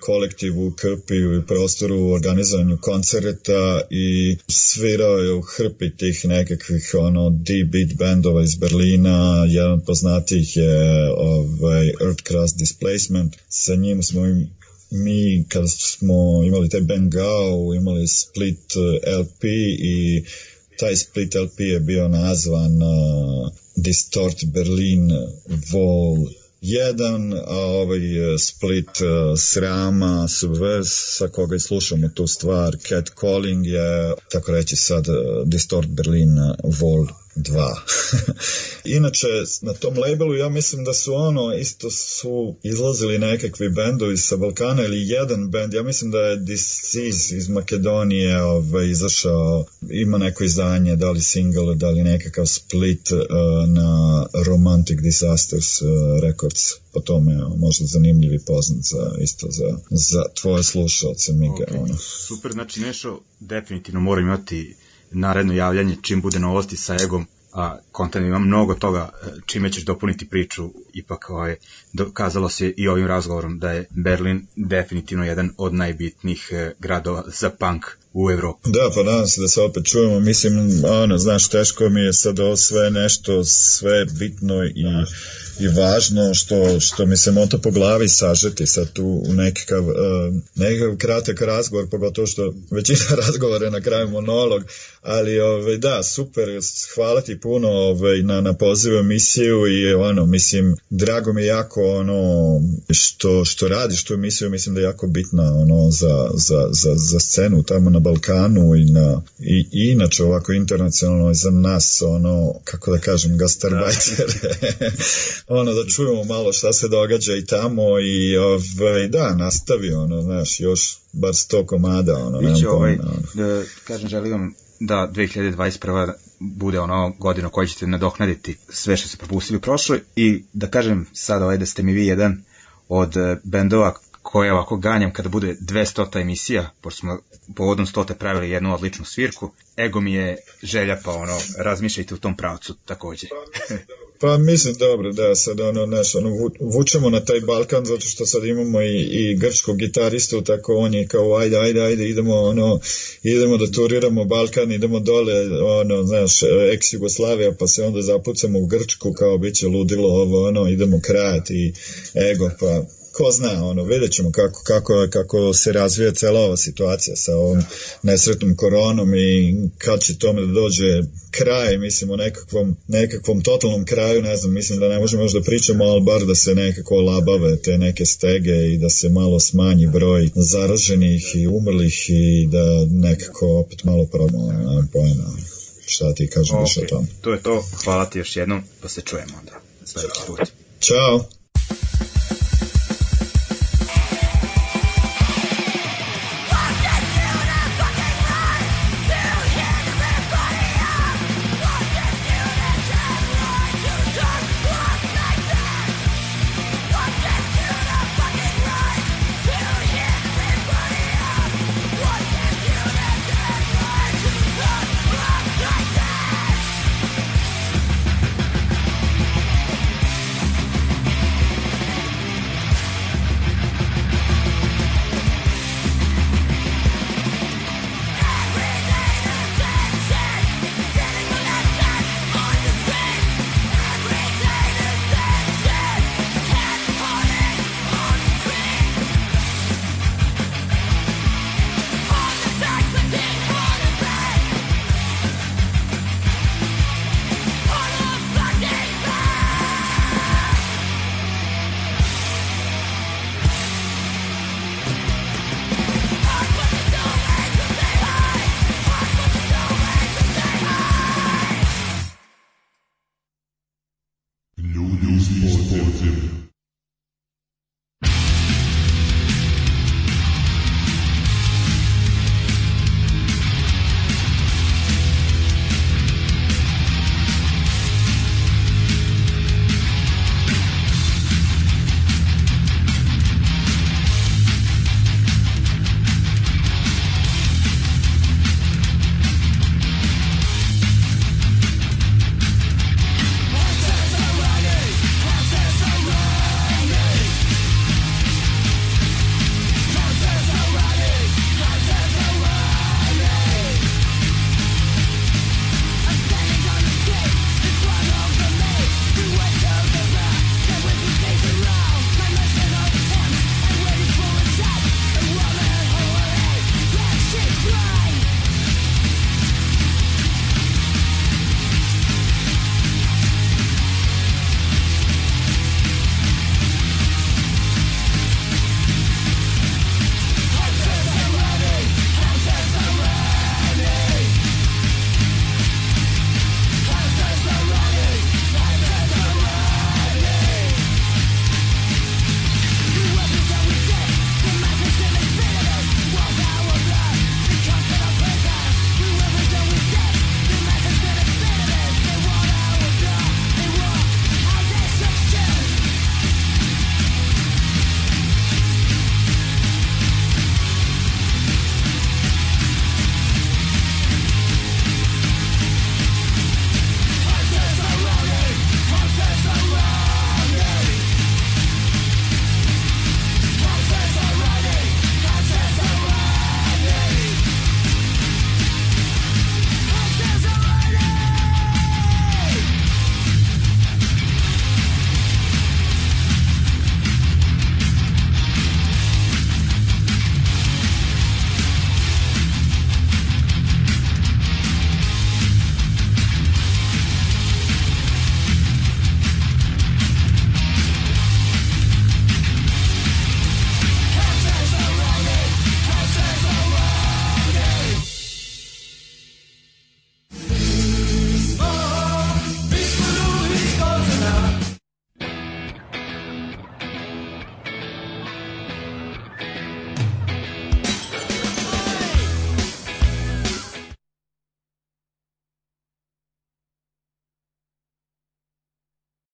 kolektivu, krpiju i prostoru u organizovanju koncerta i svirao je u hrpi tih nekakvih ono D-beat bendova iz Berlina, jedan poznatijih je ovaj, Earthcrust Displacement, sa njim smo im mi kad smo imali taj Bengao, imali Split eh, LP i taj Split LP je bio nazvan uh, Distort Berlin Wall 1, a ovaj eh, Split uh, Srama Subvers sa koga i slušamo tu stvar Cat Calling je tako reći sad Distort Berlin Wall 2. Inače, na tom labelu ja mislim da su ono, isto su izlazili nekakvi bendovi sa Balkana ili jedan bend, ja mislim da je Disease iz Makedonije ovaj, izašao, ima neko izdanje, da li single, da li nekakav split uh, na Romantic Disasters uh, Records po tome je možda zanimljiv poznat za, isto za, za tvoje slušalce Miga. Okay. Ono. Super, znači nešto definitivno mora imati naredno javljanje čim bude novosti sa Egom, a kontan ima mnogo toga e, čime ćeš dopuniti priču, ipak ovaj, dokazalo se i ovim razgovorom da je Berlin definitivno jedan od najbitnijih e, gradova za punk u Evropi. Da, pa nadam se da se opet čujemo. Mislim, ono, znaš, teško mi je sad ovo sve nešto, sve bitno i, i važno što, što mi se moto po glavi sažeti sad tu u nekakav, uh, e, nekakav kratak razgovor, pogotovo što većina razgovora je na kraju monolog, ali ove, ovaj, da, super, hvala ti puno ove, ovaj, na, na pozivu emisiju i ono, mislim, drago mi je jako ono, što, što radiš tu emisiju, mislim da je jako bitna ono, za, za, za, za scenu tamo na Balkanu i na i, i inače ovako internacionalno za nas ono kako da kažem gastarbajtere da. ono da čujemo malo šta se događa i tamo i ovaj da nastavi ono znaš još bar sto komada ono Biće ovaj, pomena, ono. da, kažem želim da 2021 bude ono godina koja ćete nadoknaditi sve što ste propustili prošlo i da kažem sad ovaj da ste mi vi jedan od e, bendova koje ovako ganjam kada bude 200 emisija, pošto smo povodom 100 pravili jednu odličnu svirku. Ego mi je želja, pa ono, razmišljajte u tom pravcu takođe. Pa mislim da pa da dobro, da, sad ono, naš, ono, vučemo na taj Balkan zato što sad imamo i, i grčkog gitaristu, tako on je kao ajde, ajde, ajde, idemo, ono, idemo da turiramo Balkan, idemo dole, ono, znaš, ex Jugoslavija, pa se onda zapucamo u Grčku, kao biće ludilo ovo, ono, idemo krajati i ego, pa ko zna, ono, vidjet ćemo kako, kako, kako se razvija cela ova situacija sa ovom nesretnom koronom i kad će tome da dođe kraj, mislim, o nekakvom, nekakvom totalnom kraju, ne znam, mislim da ne možemo još da pričamo, ali bar da se nekako labave te neke stege i da se malo smanji broj zaraženih i umrlih i da nekako opet malo probamo na pojena. Šta ti kažem okay. više o tome? To je to. Hvala ti još jednom, pa se čujemo onda sledeći put. Ćao.